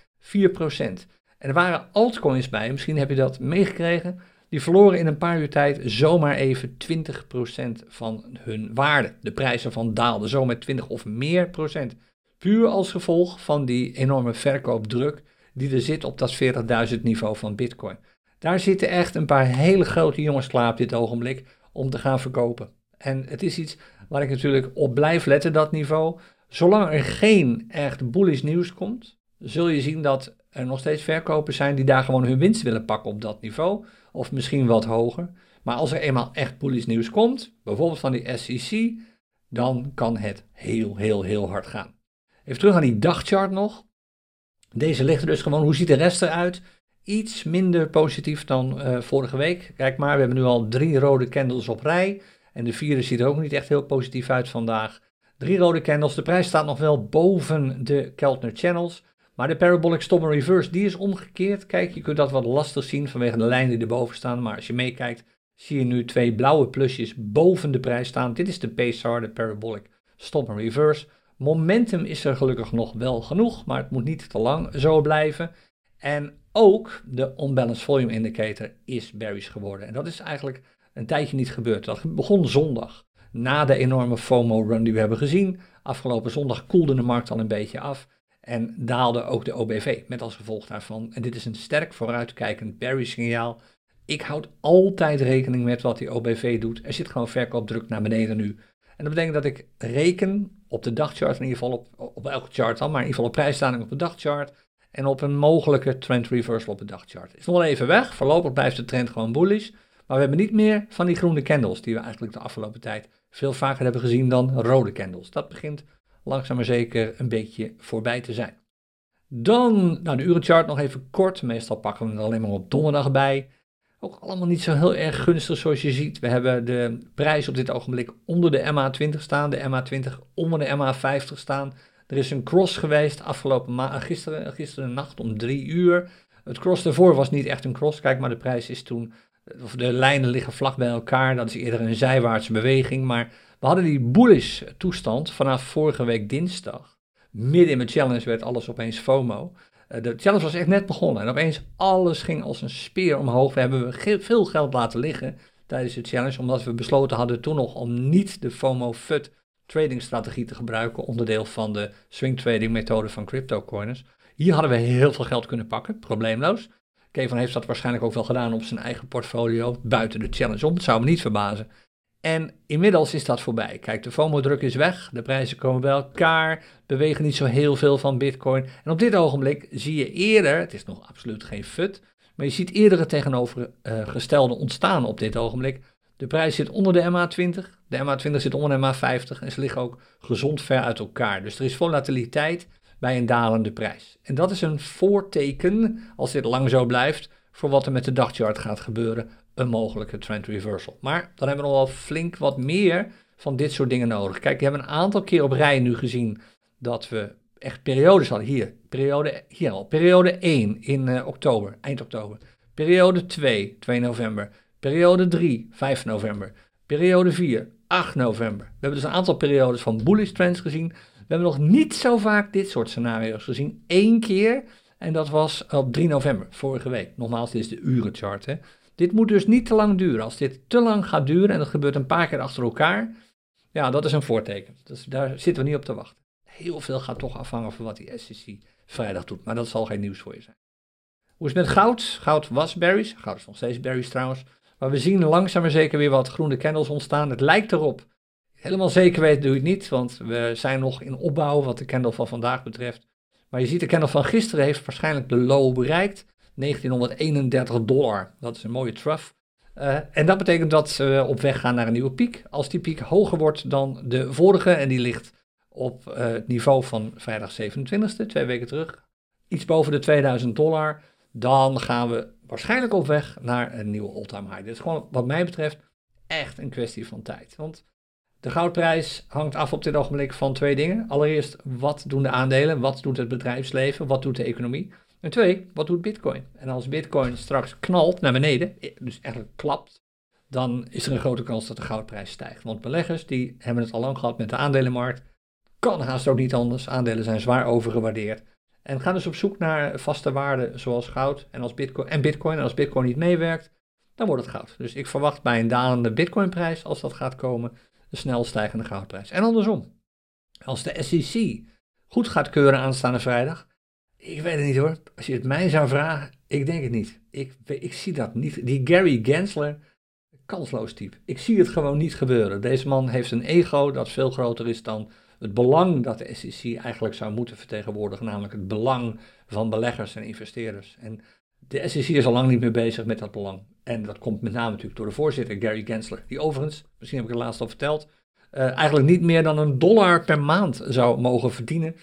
En er waren altcoins bij, misschien heb je dat meegekregen. Die verloren in een paar uur tijd zomaar even 20% van hun waarde. De prijzen van daalden zo met 20 of meer procent. Puur als gevolg van die enorme verkoopdruk die er zit op dat 40.000 niveau van Bitcoin. Daar zitten echt een paar hele grote jongens klaar op dit ogenblik om te gaan verkopen. En het is iets waar ik natuurlijk op blijf letten, dat niveau. Zolang er geen echt bullish nieuws komt, zul je zien dat er nog steeds verkopers zijn die daar gewoon hun winst willen pakken op dat niveau. Of misschien wat hoger. Maar als er eenmaal echt bullish nieuws komt, bijvoorbeeld van die SEC, dan kan het heel, heel, heel hard gaan. Even terug aan die dagchart nog. Deze ligt er dus gewoon, hoe ziet de rest eruit? Iets minder positief dan uh, vorige week. Kijk maar, we hebben nu al drie rode candles op rij. En de vierde ziet er ook niet echt heel positief uit vandaag. Drie rode candles, de prijs staat nog wel boven de Keltner Channels. Maar de Parabolic Stop Reverse, die is omgekeerd. Kijk, je kunt dat wat lastig zien vanwege de lijnen die erboven staan. Maar als je meekijkt, zie je nu twee blauwe plusjes boven de prijs staan. Dit is de PSR, de Parabolic Stop Reverse. Momentum is er gelukkig nog wel genoeg, maar het moet niet te lang zo blijven. En ook de Unbalanced Volume Indicator is bearish geworden. En dat is eigenlijk een tijdje niet gebeurd. Dat begon zondag, na de enorme FOMO-run die we hebben gezien. Afgelopen zondag koelde de markt al een beetje af en daalde ook de OBV met als gevolg daarvan. En dit is een sterk vooruitkijkend bearish signaal. Ik houd altijd rekening met wat die OBV doet. Er zit gewoon verkoopdruk naar beneden nu. En dat betekent dat ik reken op de dagchart, in ieder geval op, op elke chart dan, maar in ieder geval op prijsstelling op de dagchart en op een mogelijke trend reversal op de dagchart. Is nog wel even weg, voorlopig blijft de trend gewoon bullish, maar we hebben niet meer van die groene candles die we eigenlijk de afgelopen tijd veel vaker hebben gezien dan rode candles. Dat begint langzaam maar zeker een beetje voorbij te zijn. Dan, nou de urenchart nog even kort, meestal pakken we er alleen maar op donderdag bij. Ook allemaal niet zo heel erg gunstig zoals je ziet. We hebben de prijs op dit ogenblik onder de MA20 staan, de MA20 onder de MA50 staan. Er is een cross geweest afgelopen ma gisteren, gisteren nacht om drie uur. Het cross daarvoor was niet echt een cross, kijk maar de prijs is toen of de lijnen liggen vlak bij elkaar, dat is eerder een zijwaartse beweging, maar we hadden die bullish toestand vanaf vorige week dinsdag. Midden in mijn challenge werd alles opeens FOMO. Eh, de challenge was echt net begonnen en opeens alles ging als een speer omhoog. We hebben veel geld laten liggen tijdens de challenge, omdat we besloten hadden toen nog om niet de FOMO-FUD trading strategie te gebruiken, onderdeel van de swing trading methode van cryptocoiners. Hier hadden we heel veel geld kunnen pakken, probleemloos. Kevin heeft dat waarschijnlijk ook wel gedaan op zijn eigen portfolio, buiten de challenge om. Het zou me niet verbazen. En inmiddels is dat voorbij. Kijk, de FOMO-druk is weg, de prijzen komen bij elkaar, bewegen niet zo heel veel van Bitcoin. En op dit ogenblik zie je eerder, het is nog absoluut geen FUD, maar je ziet eerder het tegenovergestelde ontstaan op dit ogenblik. De prijs zit onder de MA20, de MA20 zit onder de MA50 en ze liggen ook gezond ver uit elkaar. Dus er is volatiliteit bij een dalende prijs. En dat is een voorteken, als dit lang zo blijft, voor wat er met de dagchart gaat gebeuren, een mogelijke trend reversal. Maar dan hebben we nog wel flink wat meer van dit soort dingen nodig. Kijk, we hebben een aantal keer op rij nu gezien dat we echt periodes hadden. Hier, periode, hier al, periode 1 in uh, oktober, eind oktober. Periode 2, 2 november. Periode 3, 5 november. Periode 4, 8 november. We hebben dus een aantal periodes van bullish trends gezien. We hebben nog niet zo vaak dit soort scenario's gezien. Eén keer, en dat was op 3 november, vorige week. Nogmaals, dit is de urenchart. Hè. Dit moet dus niet te lang duren. Als dit te lang gaat duren, en dat gebeurt een paar keer achter elkaar, ja, dat is een voorteken. Dus daar zitten we niet op te wachten. Heel veel gaat toch afhangen van wat die SEC vrijdag doet, maar dat zal geen nieuws voor je zijn. Hoe is het met goud? Goud was berries, goud is nog steeds berries trouwens. Maar we zien langzaam maar zeker weer wat groene candles ontstaan. Het lijkt erop Helemaal zeker weten doe je het niet, want we zijn nog in opbouw wat de candle van vandaag betreft. Maar je ziet de candle van gisteren heeft waarschijnlijk de low bereikt. 1931 dollar. Dat is een mooie trough. Uh, en dat betekent dat we op weg gaan naar een nieuwe piek. Als die piek hoger wordt dan de vorige, en die ligt op uh, het niveau van vrijdag 27e, twee weken terug, iets boven de 2000 dollar, dan gaan we waarschijnlijk op weg naar een nieuwe all-time high. Dit is gewoon, wat mij betreft, echt een kwestie van tijd. Want de goudprijs hangt af op dit ogenblik van twee dingen. Allereerst, wat doen de aandelen? Wat doet het bedrijfsleven? Wat doet de economie? En twee, wat doet Bitcoin? En als Bitcoin straks knalt naar beneden, dus eigenlijk klapt, dan is er een grote kans dat de goudprijs stijgt. Want beleggers die hebben het al lang gehad met de aandelenmarkt. Kan haast ook niet anders. Aandelen zijn zwaar overgewaardeerd. En gaan dus op zoek naar vaste waarden zoals goud en, als Bitcoin, en Bitcoin. En als Bitcoin niet meewerkt, dan wordt het goud. Dus ik verwacht bij een dalende Bitcoinprijs, als dat gaat komen, de snel stijgende goudprijs. En andersom, als de SEC goed gaat keuren aanstaande vrijdag, ik weet het niet hoor. Als je het mij zou vragen, ik denk het niet. Ik, ik zie dat niet. Die Gary Gensler, kansloos type. Ik zie het gewoon niet gebeuren. Deze man heeft een ego dat veel groter is dan het belang dat de SEC eigenlijk zou moeten vertegenwoordigen, namelijk het belang van beleggers en investeerders. En de SEC is al lang niet meer bezig met dat belang. En dat komt met name natuurlijk door de voorzitter, Gary Gensler, die overigens, misschien heb ik het laatst al verteld, uh, eigenlijk niet meer dan een dollar per maand zou mogen verdienen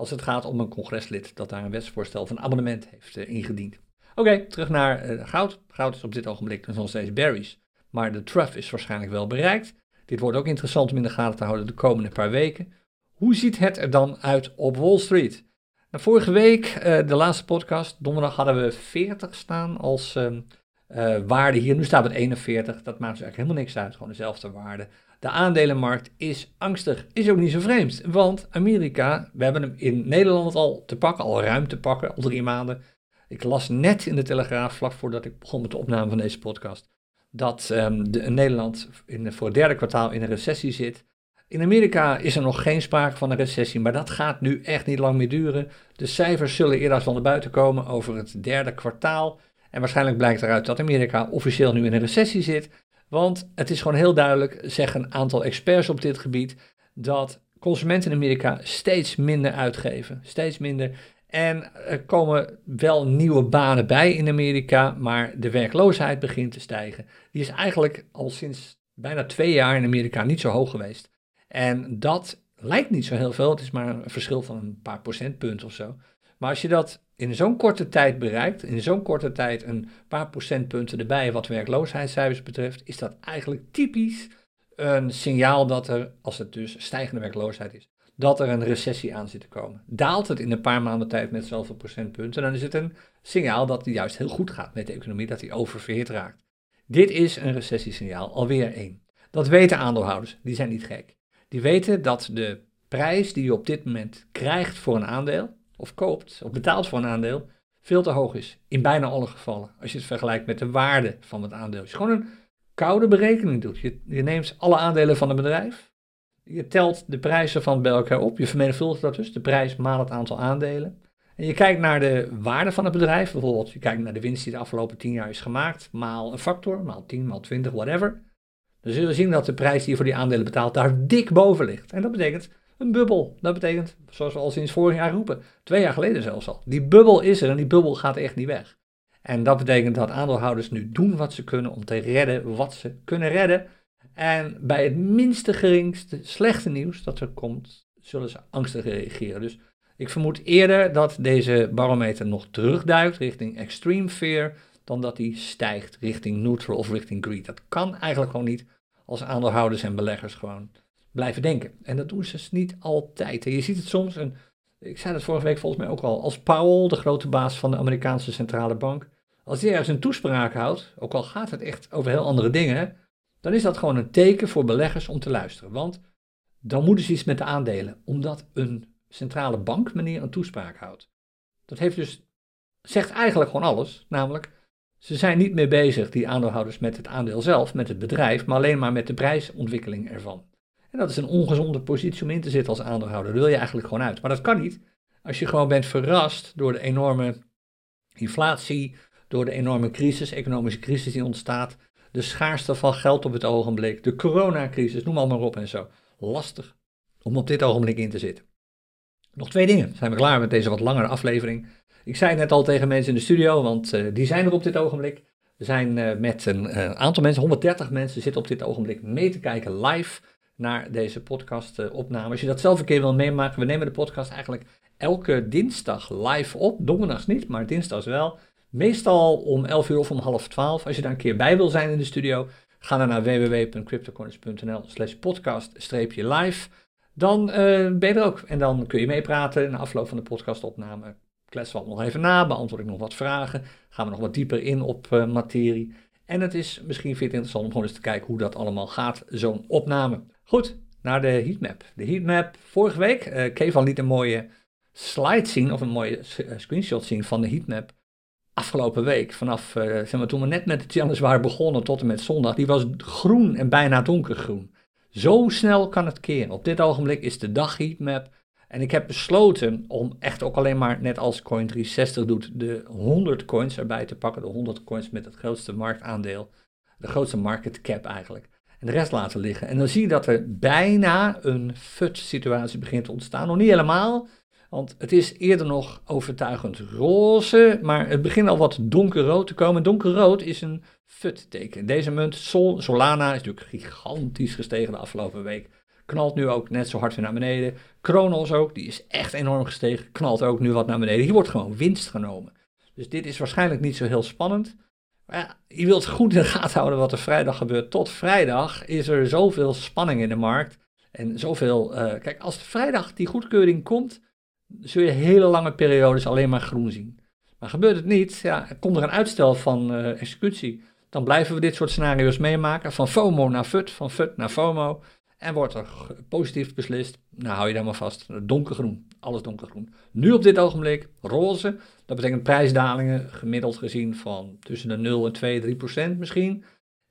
als het gaat om een congreslid dat daar een wetsvoorstel van abonnement heeft uh, ingediend. Oké, terug naar uh, goud. Goud is op dit ogenblik nog steeds berries, maar de trough is waarschijnlijk wel bereikt. Dit wordt ook interessant om in de gaten te houden de komende paar weken. Hoe ziet het er dan uit op Wall Street? Nou, vorige week, uh, de laatste podcast, donderdag hadden we 40 staan als uh, waarde hier. Nu staat het 41, dat maakt dus eigenlijk helemaal niks uit, gewoon dezelfde waarde. De aandelenmarkt is angstig, is ook niet zo vreemd, want Amerika, we hebben hem in Nederland al te pakken, al ruim te pakken, al drie maanden. Ik las net in de Telegraaf, vlak voordat ik begon met de opname van deze podcast, dat de, Nederland in, voor het derde kwartaal in een recessie zit. In Amerika is er nog geen sprake van een recessie, maar dat gaat nu echt niet lang meer duren. De cijfers zullen eerder van de buiten komen over het derde kwartaal. En waarschijnlijk blijkt eruit dat Amerika officieel nu in een recessie zit. Want het is gewoon heel duidelijk, zeggen een aantal experts op dit gebied, dat consumenten in Amerika steeds minder uitgeven. Steeds minder. En er komen wel nieuwe banen bij in Amerika, maar de werkloosheid begint te stijgen. Die is eigenlijk al sinds bijna twee jaar in Amerika niet zo hoog geweest. En dat lijkt niet zo heel veel, het is maar een verschil van een paar procentpunten of zo. Maar als je dat in zo'n korte tijd bereikt, in zo'n korte tijd een paar procentpunten erbij wat werkloosheidscijfers betreft, is dat eigenlijk typisch een signaal dat er, als het dus stijgende werkloosheid is, dat er een recessie aan zit te komen. Daalt het in een paar maanden tijd met zoveel procentpunten, dan is het een signaal dat het juist heel goed gaat met de economie, dat die oververhit raakt. Dit is een recessiesignaal, alweer één. Dat weten aandeelhouders, die zijn niet gek. Die weten dat de prijs die je op dit moment krijgt voor een aandeel, of koopt, of betaalt voor een aandeel, veel te hoog is. In bijna alle gevallen. Als je het vergelijkt met de waarde van het aandeel. Als je gewoon een koude berekening doet. Je, je neemt alle aandelen van een bedrijf. Je telt de prijzen van bij elkaar op. Je vermenigvuldigt dat dus. De prijs maal het aantal aandelen. En je kijkt naar de waarde van het bedrijf. Bijvoorbeeld, je kijkt naar de winst die de afgelopen 10 jaar is gemaakt. Maal een factor, maal 10, maal 20, whatever. Dan zul je zien dat de prijs die je voor die aandelen betaalt daar dik boven ligt. En dat betekent een bubbel. Dat betekent, zoals we al sinds vorig jaar roepen, twee jaar geleden zelfs al. Die bubbel is er en die bubbel gaat echt niet weg. En dat betekent dat aandeelhouders nu doen wat ze kunnen om te redden wat ze kunnen redden. En bij het minste geringste slechte nieuws dat er komt, zullen ze angstig reageren. Dus ik vermoed eerder dat deze barometer nog terugduikt richting extreme fear, dan dat die stijgt richting neutral of richting greed. Dat kan eigenlijk gewoon niet als aandeelhouders en beleggers gewoon blijven denken. En dat doen ze dus niet altijd. En je ziet het soms, en ik zei het vorige week volgens mij ook al, als Powell, de grote baas van de Amerikaanse centrale bank, als hij ergens een toespraak houdt, ook al gaat het echt over heel andere dingen, dan is dat gewoon een teken voor beleggers om te luisteren. Want dan moeten ze iets met de aandelen, omdat een centrale bank meneer een toespraak houdt. Dat heeft dus, zegt eigenlijk gewoon alles, namelijk ze zijn niet meer bezig, die aandeelhouders, met het aandeel zelf, met het bedrijf, maar alleen maar met de prijsontwikkeling ervan. En dat is een ongezonde positie om in te zitten als aandeelhouder. Daar wil je eigenlijk gewoon uit. Maar dat kan niet als je gewoon bent verrast door de enorme inflatie, door de enorme crisis, economische crisis die ontstaat, de schaarste van geld op het ogenblik, de coronacrisis, noem maar op en zo. Lastig om op dit ogenblik in te zitten. Nog twee dingen. Zijn we klaar met deze wat langere aflevering? Ik zei het net al tegen mensen in de studio, want uh, die zijn er op dit ogenblik. We zijn uh, met een uh, aantal mensen, 130 mensen, zitten op dit ogenblik mee te kijken live naar deze podcast-opname. Als je dat zelf een keer wil meemaken, we nemen de podcast eigenlijk elke dinsdag live op. Donderdags niet, maar dinsdags wel. Meestal om 11 uur of om half 12. Als je daar een keer bij wil zijn in de studio, ga dan naar www.cryptocorners.nl slash podcast-live. Dan uh, ben je er ook. En dan kun je meepraten. Na afloop van de podcastopname kletsen we nog even na, beantwoord ik nog wat vragen. Gaan we nog wat dieper in op uh, materie. En het is misschien vind interessant om gewoon eens te kijken hoe dat allemaal gaat, zo'n opname. Goed, naar de heatmap. De heatmap vorige week. Uh, eh, liet een mooie slide zien, of een mooie eh, screenshot zien van de heatmap. Afgelopen week, vanaf uh, zeg maar, toen we net met de challenge waren begonnen tot en met zondag, die was groen en bijna donkergroen. Zo snel kan het keren. Op dit ogenblik is de dag heatmap. En ik heb besloten om echt ook alleen maar, net als Coin360 doet, de 100 coins erbij te pakken. De 100 coins met het grootste marktaandeel. De grootste market cap eigenlijk en de rest laten liggen. En dan zie je dat er bijna een FUT-situatie begint te ontstaan. Nog niet helemaal, want het is eerder nog overtuigend roze, maar het begint al wat donkerrood te komen. Donkerrood is een FUT-teken. Deze munt, Sol, Solana, is natuurlijk gigantisch gestegen de afgelopen week. Knalt nu ook net zo hard weer naar beneden. Kronos ook, die is echt enorm gestegen. Knalt ook nu wat naar beneden. Hier wordt gewoon winst genomen. Dus dit is waarschijnlijk niet zo heel spannend. Je wilt goed in de gaten houden wat er vrijdag gebeurt. Tot vrijdag is er zoveel spanning in de markt. En zoveel. Uh, kijk, als vrijdag die goedkeuring komt, zul je hele lange periodes alleen maar groen zien. Maar gebeurt het niet, ja, komt er een uitstel van uh, executie, dan blijven we dit soort scenario's meemaken. Van FOMO naar FUT, van FUT naar FOMO. En wordt er positief beslist, nou hou je dan maar vast, donkergroen, alles donkergroen. Nu op dit ogenblik roze, dat betekent prijsdalingen gemiddeld gezien van tussen de 0 en 2, 3 procent misschien.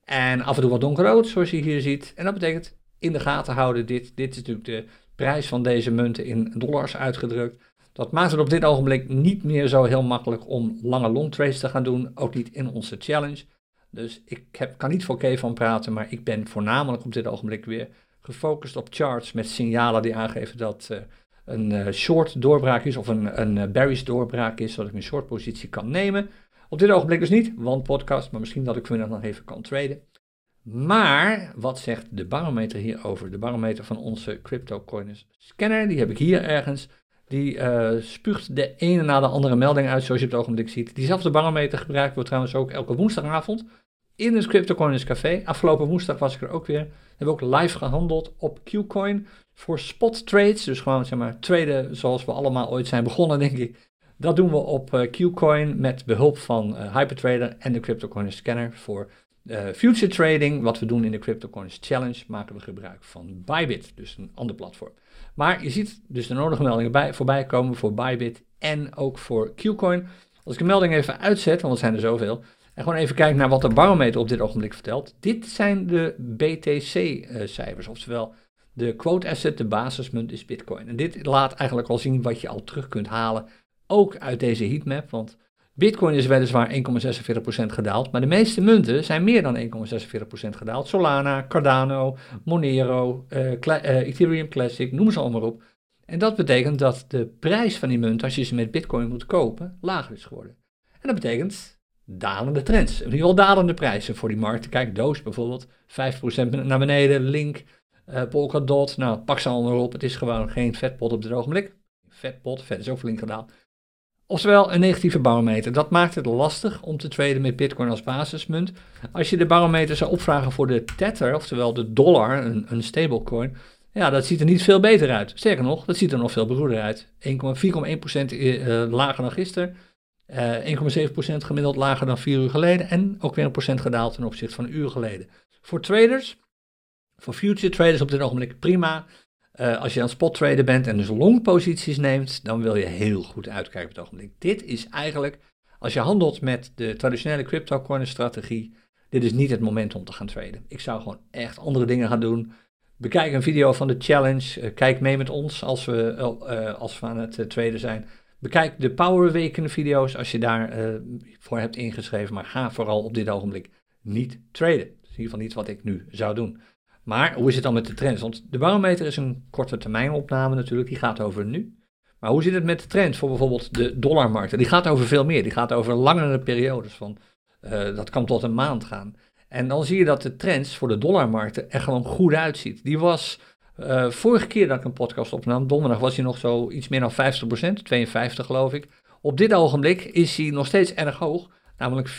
En af en toe wat donkerrood, zoals je hier ziet. En dat betekent in de gaten houden, dit, dit is natuurlijk de prijs van deze munten in dollars uitgedrukt. Dat maakt het op dit ogenblik niet meer zo heel makkelijk om lange long trades te gaan doen, ook niet in onze challenge. Dus ik heb, kan niet voor Kevin praten, maar ik ben voornamelijk op dit ogenblik weer gefocust op charts met signalen die aangeven dat uh, een uh, short doorbraak is of een, een uh, bearish doorbraak is, zodat ik een short positie kan nemen. Op dit ogenblik dus niet, want podcast, maar misschien dat ik vanmiddag nog even kan traden. Maar wat zegt de barometer hierover? De barometer van onze CryptoCoins scanner, die heb ik hier ergens. Die spuugt de ene na de andere melding uit, zoals je op het ogenblik ziet. Diezelfde barometer gebruiken we trouwens ook elke woensdagavond in het CryptoCoins Café. Afgelopen woensdag was ik er ook weer. Hebben we ook live gehandeld op Qcoin voor spot trades. Dus gewoon zeg maar traden zoals we allemaal ooit zijn begonnen, denk ik. Dat doen we op uh, Qcoin met behulp van uh, Hypertrader en de CryptoCoin Scanner voor Uh, future trading, wat we doen in de CryptoCoins Challenge, maken we gebruik van Bybit, dus een ander platform. Maar je ziet dus de nodige meldingen bij, voorbij komen voor Bybit en ook voor Qcoin. Als ik de melding even uitzet, want er zijn er zoveel, en gewoon even kijken naar wat de barometer op dit ogenblik vertelt. Dit zijn de BTC-cijfers, oftewel de quote asset, de basismunt is Bitcoin. En dit laat eigenlijk al zien wat je al terug kunt halen, ook uit deze heatmap, want Bitcoin is weliswaar 1,46% gedaald, maar de meeste munten zijn meer dan 1,46% gedaald. Solana, Cardano, Monero, uh, Ethereum Classic, noem ze allemaal op. En dat betekent dat de prijs van die munt, als je ze met Bitcoin moet kopen, lager is geworden. En dat betekent dalende trends. In ieder geval dalende prijzen voor die markten. Kijk, Doos bijvoorbeeld, 5% naar beneden, Link, uh, Polkadot, nou pak ze allemaal op. Het is gewoon geen vetpot op dit ogenblik. Vetpot, vet is ook flink gedaald. Oftewel een negatieve barometer. Dat maakt het lastig om te traden met Bitcoin als basismunt. Als je de barometer zou opvragen voor de Tether, oftewel de dollar, een, een stablecoin, ja, dat ziet er niet veel beter uit. Sterker nog, dat ziet er nog veel beroerder uit. 4,1% uh, lager dan gisteren. Uh, eh, 1,7% gemiddeld lager dan 4 uur geleden. En ook weer een procent gedaald ten opzichte van een uur geleden. Voor traders, voor future traders op dit ogenblik prima. Uh, als je aan spot trader bent en dus long posities neemt, dan wil je heel goed uitkijken op het ogenblik. Dit is eigenlijk, als je handelt met de traditionele crypto strategie, dit is niet het moment om te gaan traden. Ik zou gewoon echt andere dingen gaan doen. Bekijk een video van de challenge. Uh, kijk mee met ons als we, als we aan het traden zijn. Bekijk de Power Weken video's als je daarvoor voor hebt ingeschreven. Maar ga vooral op dit ogenblik niet traden. Is in ieder geval niet wat ik nu zou doen. Maar hoe is het dan met de trends? Want de barometer is een korte termijn opname natuurlijk, die gaat over nu. Maar hoe zit het met de trend voor bijvoorbeeld de dollarmarkt? Die gaat over veel meer, die gaat over langere periodes, van, uh, dat kan tot een maand gaan. En dan zie je dat de trends voor de dollarmarkten er gewoon goed uitziet. Die was uh, vorige keer dat ik een podcast opnam, donderdag was hij nog zo iets meer dan 50%, 52 geloof ik. Op dit ogenblik is hij nog steeds erg hoog, namelijk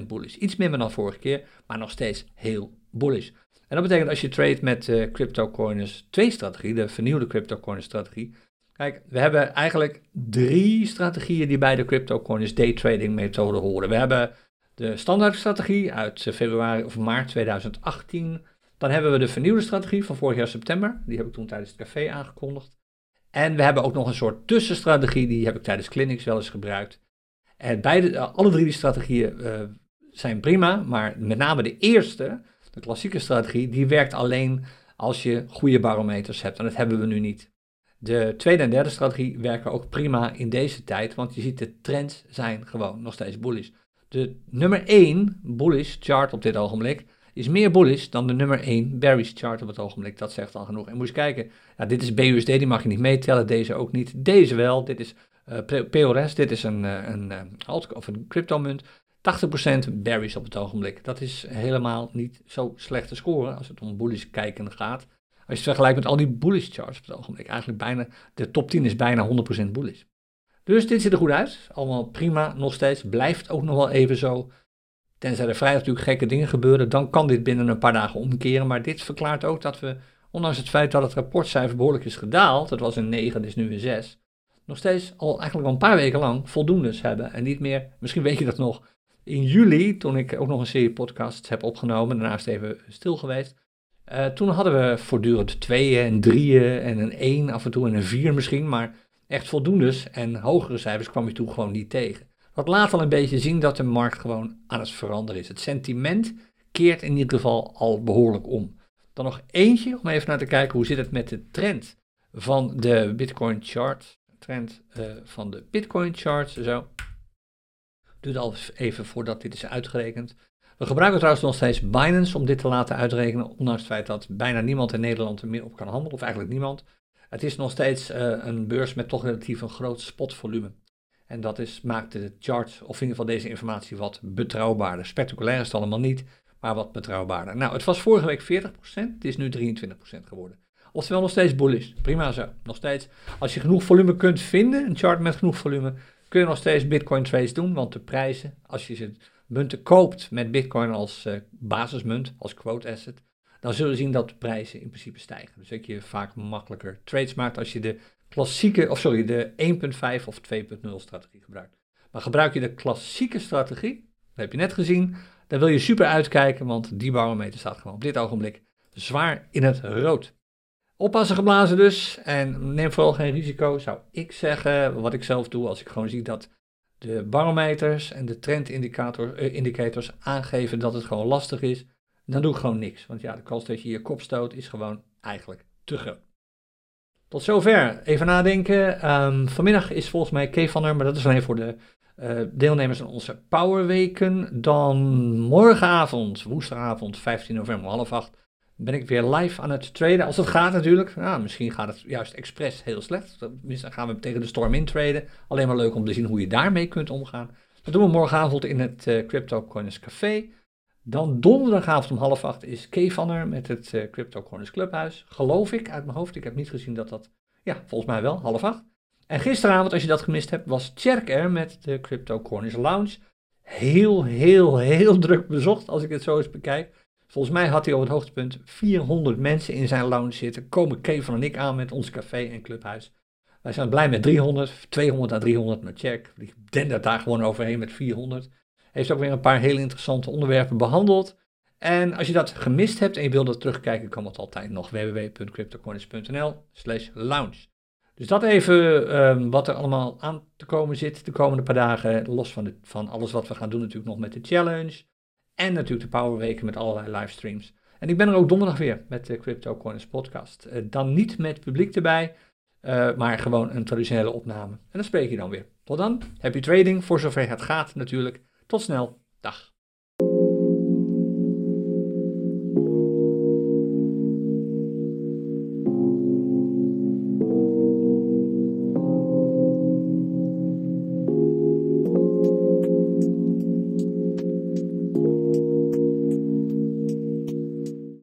44,9% bullish. Iets minder dan vorige keer, maar nog steeds heel bullish. En dat betekent als je trade met uh, CryptoCoiners 2 strategie, de vernieuwde CryptoCoiners strategie. Kijk, we hebben eigenlijk drie strategieën die bij de CryptoCoiners day trading methode horen. We hebben de standaard strategie uit eh, februari of maart 2018. Dan hebben we de vernieuwde strategie van vorig jaar september. Die heb ik toen tijdens het café aangekondigd. En we hebben ook nog een soort tussenstrategie, die heb ik tijdens clinics wel eens gebruikt. En beide, alle drie die strategieën uh, zijn prima, maar met name de eerste, de klassieke strategie, die werkt alleen als je goede barometers hebt. En dat hebben we nu niet. De tweede en derde strategie werken ook prima in deze tijd, want je ziet de trends zijn gewoon nog steeds bullish. De nummer 1 bullish chart op dit ogenblik is meer bullish dan de nummer 1 bearish chart op het ogenblik. Dat zegt al genoeg. En moet je kijken, ja, dit is BUSD, die mag je niet meetellen, deze ook niet. Deze wel, dit is uh, eh, dit is een, uh, een, uh, alt, of een cryptomunt. 80% bearish op het ogenblik. Dat is helemaal niet zo slecht te scoren als het om bullish kijken gaat. Als je het vergelijkt met al die bullish charts op het ogenblik. Eigenlijk bijna, de top 10 is bijna 100% bullish. Dus dit ziet er goed uit. Allemaal prima nog steeds. Blijft ook nog wel even zo. Tenzij er vrij natuurlijk gekke dingen gebeuren, dan kan dit binnen een paar dagen omkeren. Maar dit verklaart ook dat we, ondanks het feit dat het rapportcijfer behoorlijk is gedaald, het was een 9, het is nu een 6, nog steeds al eigenlijk al een paar weken lang voldoendes hebben. En niet meer, misschien weet je dat nog, in juli, toen ik ook nog een serie podcasts heb opgenomen, daarnaast even stil geweest. Uh, toen hadden we voortdurend tweeën en drieën en een 1 af en toe en een 4 misschien, maar echt voldoendes en hogere cijfers kwam je toen gewoon niet tegen. Dat laat al een beetje zien dat de markt gewoon aan het veranderen is. Het sentiment keert in ieder geval al behoorlijk om. Dan nog eentje om even naar te kijken hoe zit het met de trend van de Bitcoin chart. Trend uh, van de Bitcoin chart. Zo, Duurt al even voordat dit is uitgerekend. We gebruiken trouwens nog steeds Binance om dit te laten uitrekenen, ondanks het feit dat bijna niemand in Nederland er meer op kan handelen, of eigenlijk niemand. Het is nog steeds uh, een beurs met toch relatief een groot spotvolume. En dat is, maakt de chart, of in ieder geval deze informatie, wat betrouwbaarder. Spectaculair is het allemaal niet, maar wat betrouwbaarder. Nou, het was vorige week 40%, het is nu 23% geworden. Oftewel nog steeds bullish. Prima zo. Nog steeds. Als je genoeg volume kunt vinden, een chart met genoeg volume, kun je nog steeds Bitcoin trades doen, want de prijzen, als je ze munten koopt met Bitcoin als uh, basismunt, als quote asset, dan zul je zien dat de prijzen in principe stijgen. Dus dat je vaak makkelijker trades maakt als je de klassieke, of sorry, de 1.5 of 2.0 strategie gebruikt. Maar gebruik je de klassieke strategie, dat heb je net gezien, Daar wil je super uitkijken, want die barometer staat gewoon op dit ogenblik zwaar in het rood. Oppassen geblazen dus en neem vooral geen risico, zou ik zeggen. Wat ik zelf doe als ik gewoon zie dat de barometers en de trendindicators uh, aangeven dat het gewoon lastig is, dan doe ik gewoon niks. Want ja, de kans dat je je kop stoot is gewoon eigenlijk te groot. Tot zover. Even nadenken. Um, vanmiddag is volgens mij Kevaner, maar dat is alleen voor de uh, deelnemers aan onze Powerweken. Dan morgenavond, woensdagavond, 15 november, half acht, ben ik weer live aan het traden. Als het gaat natuurlijk. Ja, misschien gaat het juist expres heel slecht. Dan gaan we tegen de storm in traden. Alleen maar leuk om te zien hoe je daarmee kunt omgaan. Dat doen we morgenavond in het uh, Crypto Coins Café. Dan donderdagavond om half acht is Kevaner met het uh, Crypto Coins Clubhuis. Geloof ik uit mijn hoofd. Ik heb niet gezien dat dat... Ja, volgens mij wel, half acht. En gisteravond, als je dat gemist hebt, was Tjerk er met de Crypto Coins Lounge. Heel, heel, heel druk bezocht als ik het zo eens bekijk. Volgens mij had hij op het hoogtepunt 400 mensen in zijn lounge zitten. Komen Kevin en ik aan met ons café en clubhuis. Wij zijn blij met 300, 200 à 300 met check. Die dendert daar gewoon overheen met 400. Heeft ook weer een paar hele interessante onderwerpen behandeld. En als je dat gemist hebt en je wilt dat terugkijken, kan het altijd nog www.cryptocoins.nl slash lounge. Dus dat even um, wat er allemaal aan te komen zit de komende paar dagen. Los van, van alles wat we gaan doen natuurlijk nog met de challenge. En natuurlijk de Powerweken met allerlei livestreams. En ik ben er ook donderdag weer met de Crypto Coins podcast. Uh, dan niet met publiek erbij, uh, maar gewoon een traditionele opname. En dan spreek je dan weer. Tot dan, happy trading, voor zover het gaat natuurlijk. Tot snel, dag.